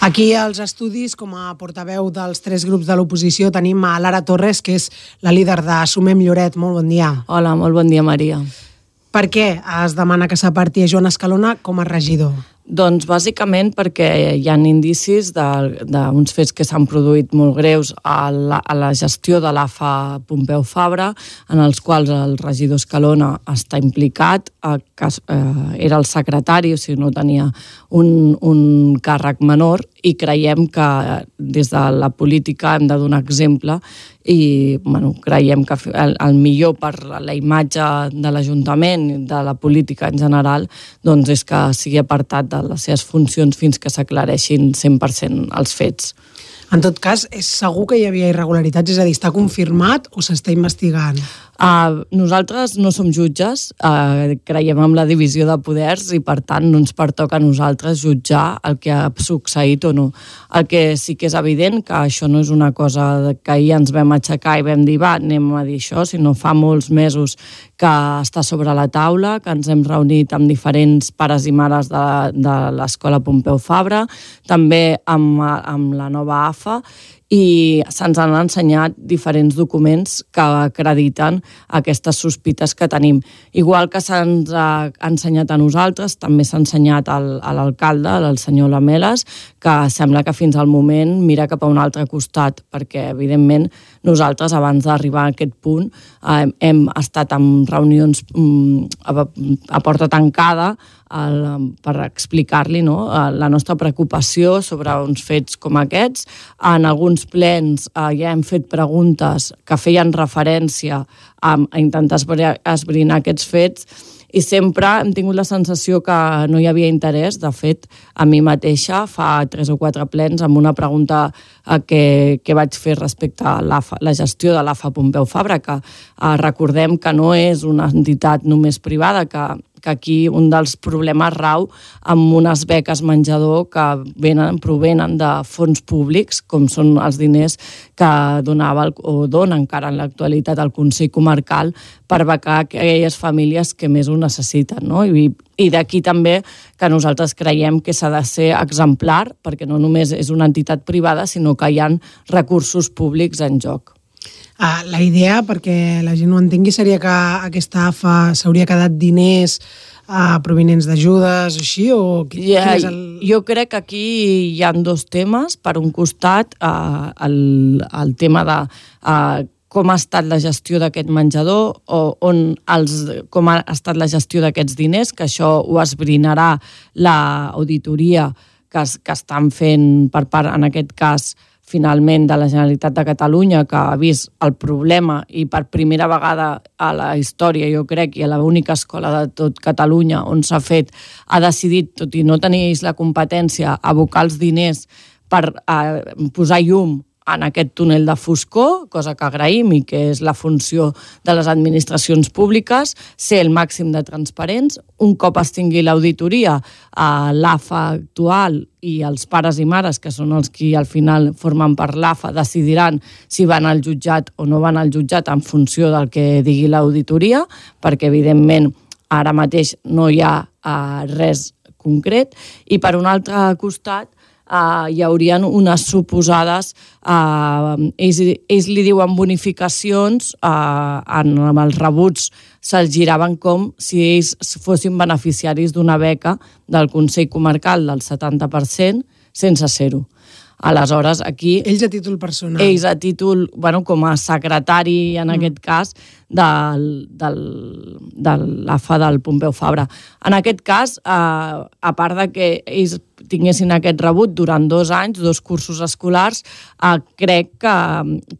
Aquí als estudis, com a portaveu dels tres grups de l'oposició, tenim a Lara Torres, que és la líder de Sumem Lloret. Molt bon dia. Hola, molt bon dia, Maria. Per què es demana que s'aparti a Joan Escalona com a regidor? Doncs bàsicament perquè hi ha indicis d'uns fets que s'han produït molt greus a la, a la gestió de l'AFA Pompeu Fabra, en els quals el regidor Escalona està implicat, eh, que eh, era el secretari, o sigui, no tenia un, un càrrec menor, i creiem que des de la política hem de donar exemple i bueno, creiem que el, el millor per la imatge de l'Ajuntament de la política en general doncs és que sigui apartat de les seves funcions fins que s'aclareixin 100% els fets. En tot cas, és segur que hi havia irregularitats? És a dir, està confirmat o s'està investigant? Uh, nosaltres no som jutges, uh, creiem en la divisió de poders i per tant no ens pertoca a nosaltres jutjar el que ha succeït o no. El que sí que és evident que això no és una cosa que ahir ens vam aixecar i vam dir va, anem a dir això, sinó fa molts mesos que està sobre la taula, que ens hem reunit amb diferents pares i mares de, de l'Escola Pompeu Fabra, també amb, amb la nova AFA i se'ns han ensenyat diferents documents que acrediten aquestes sospites que tenim. Igual que se'ns ha ensenyat a nosaltres, també s'ha ensenyat al, a l'alcalde, al senyor Lameles, que sembla que fins al moment mira cap a un altre costat, perquè, evidentment, nosaltres, abans d'arribar a aquest punt, eh, hem estat en reunions mm, a, a porta tancada per explicar-li no, la nostra preocupació sobre uns fets com aquests. En alguns plens eh, ja hem fet preguntes que feien referència a, a intentar esbrinar aquests fets i sempre hem tingut la sensació que no hi havia interès. De fet, a mi mateixa fa tres o quatre plens amb una pregunta eh, que, que vaig fer respecte a la, la gestió de l'AFA Pompeu Fabra, que eh, recordem que no és una entitat només privada, que que aquí un dels problemes rau amb unes beques menjador que venen, provenen de fons públics, com són els diners que donava el, o dona encara en l'actualitat el Consell Comarcal per becar aquelles famílies que més ho necessiten. No? I, i d'aquí també que nosaltres creiem que s'ha de ser exemplar, perquè no només és una entitat privada, sinó que hi ha recursos públics en joc. Uh, la idea, perquè la gent ho entengui, seria que aquesta AFA s'hauria quedat diners uh, provenents d'ajudes o així? O yeah, és el... Jo crec que aquí hi han dos temes. Per un costat, uh, el, el tema de uh, com ha estat la gestió d'aquest menjador o on els, com ha estat la gestió d'aquests diners, que això ho esbrinarà l'auditoria que, que estan fent per part, en aquest cas, finalment de la Generalitat de Catalunya que ha vist el problema i per primera vegada a la història, jo crec, i a l'única escola de tot Catalunya on s'ha fet, ha decidit, tot i no tenir la competència, abocar els diners per eh, posar llum en aquest túnel de foscor, cosa que agraïm i que és la funció de les administracions públiques, ser el màxim de transparents. Un cop es tingui l'auditoria, a l'AFA actual i els pares i mares, que són els qui al final formen per l'AFA, decidiran si van al jutjat o no van al jutjat en funció del que digui l'auditoria, perquè evidentment ara mateix no hi ha uh, res concret. I per un altre costat, eh, hi haurien unes suposades, eh, ells, ells li diuen bonificacions, eh, en, amb els rebuts se'ls giraven com si ells fossin beneficiaris d'una beca del Consell Comarcal del 70% sense ser-ho. Aleshores, aquí... Ells a títol personal. Ells a títol, bueno, com a secretari, en mm. aquest cas, del, del, de l'AFA del Pompeu Fabra. En aquest cas, eh, a part de que ells tinguessin aquest rebut durant dos anys, dos cursos escolars, eh, crec que,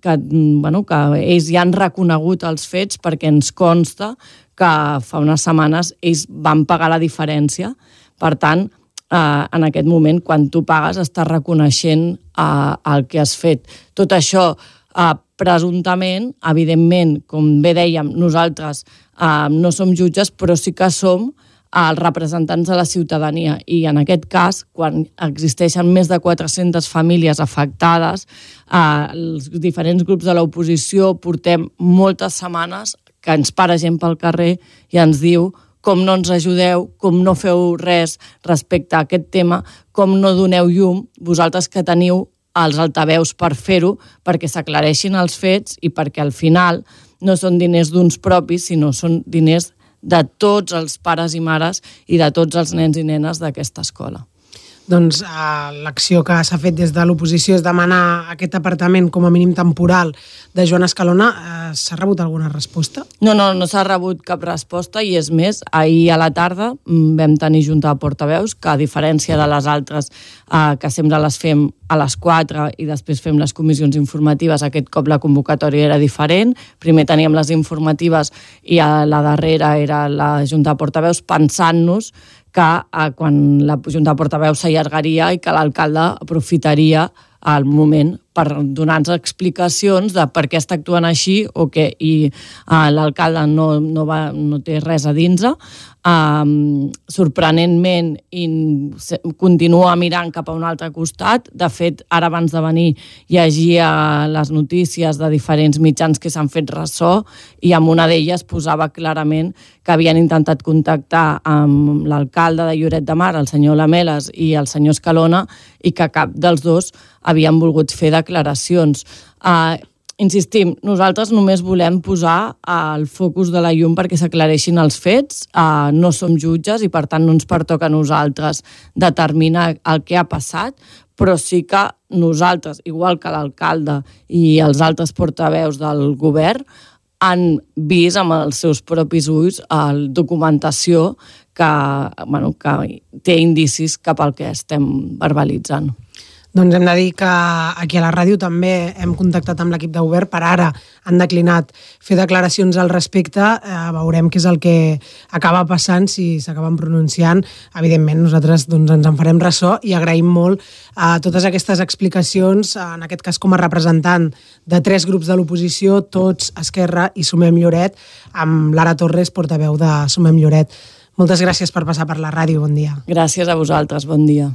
que, bueno, que ells ja han reconegut els fets perquè ens consta que fa unes setmanes ells van pagar la diferència. Per tant, eh, en aquest moment, quan tu pagues, estàs reconeixent eh, el que has fet. Tot això, eh, presumptament, evidentment, com bé dèiem, nosaltres eh, no som jutges, però sí que som els representants de la ciutadania i en aquest cas, quan existeixen més de 400 famílies afectades, eh, els diferents grups de l'oposició portem moltes setmanes que ens para gent pel carrer i ens diu com no ens ajudeu, com no feu res respecte a aquest tema, com no doneu llum, vosaltres que teniu els altaveus per fer-ho, perquè s'aclareixin els fets i perquè al final no són diners d'uns propis, sinó són diners de tots els pares i mares i de tots els nens i nenes d'aquesta escola doncs, eh, l'acció que s'ha fet des de l'oposició és demanar aquest apartament com a mínim temporal de Joan Escalona. Eh, s'ha rebut alguna resposta? No, no, no s'ha rebut cap resposta i és més, ahir a la tarda mm, vam tenir junta de portaveus que a diferència de les altres eh, que sempre les fem a les 4 i després fem les comissions informatives, aquest cop la convocatòria era diferent. Primer teníem les informatives i a la darrera era la junta de portaveus pensant-nos que eh, quan la Junta de Portaveus s'allargaria i que l'alcalde aprofitaria el moment per donar-nos explicacions de per què està actuant així o què, i uh, l'alcalde no, no, va, no té res a dins um, sorprenentment i continua mirant cap a un altre costat. De fet, ara abans de venir llegia les notícies de diferents mitjans que s'han fet ressò i en una d'elles posava clarament que havien intentat contactar amb l'alcalde de Lloret de Mar, el senyor Lameles i el senyor Escalona, i que cap dels dos havien volgut fer declaracions. Uh, insistim, nosaltres només volem posar el focus de la llum perquè s'aclareixin els fets, uh, no som jutges i per tant no ens pertoca a nosaltres determinar el que ha passat, però sí que nosaltres, igual que l'alcalde i els altres portaveus del govern, han vist amb els seus propis ulls la documentació que, bueno, que té indicis cap al que estem verbalitzant. Doncs hem de dir que aquí a la ràdio també hem contactat amb l'equip de govern, per ara han declinat fer declaracions al respecte, eh, veurem què és el que acaba passant, si s'acaben pronunciant. Evidentment, nosaltres doncs, ens en farem ressò i agraïm molt a eh, totes aquestes explicacions, en aquest cas com a representant de tres grups de l'oposició, tots Esquerra i Sumem Lloret, amb Lara Torres, portaveu de Sumem Lloret. Moltes gràcies per passar per la ràdio, bon dia. Gràcies a vosaltres, bon dia.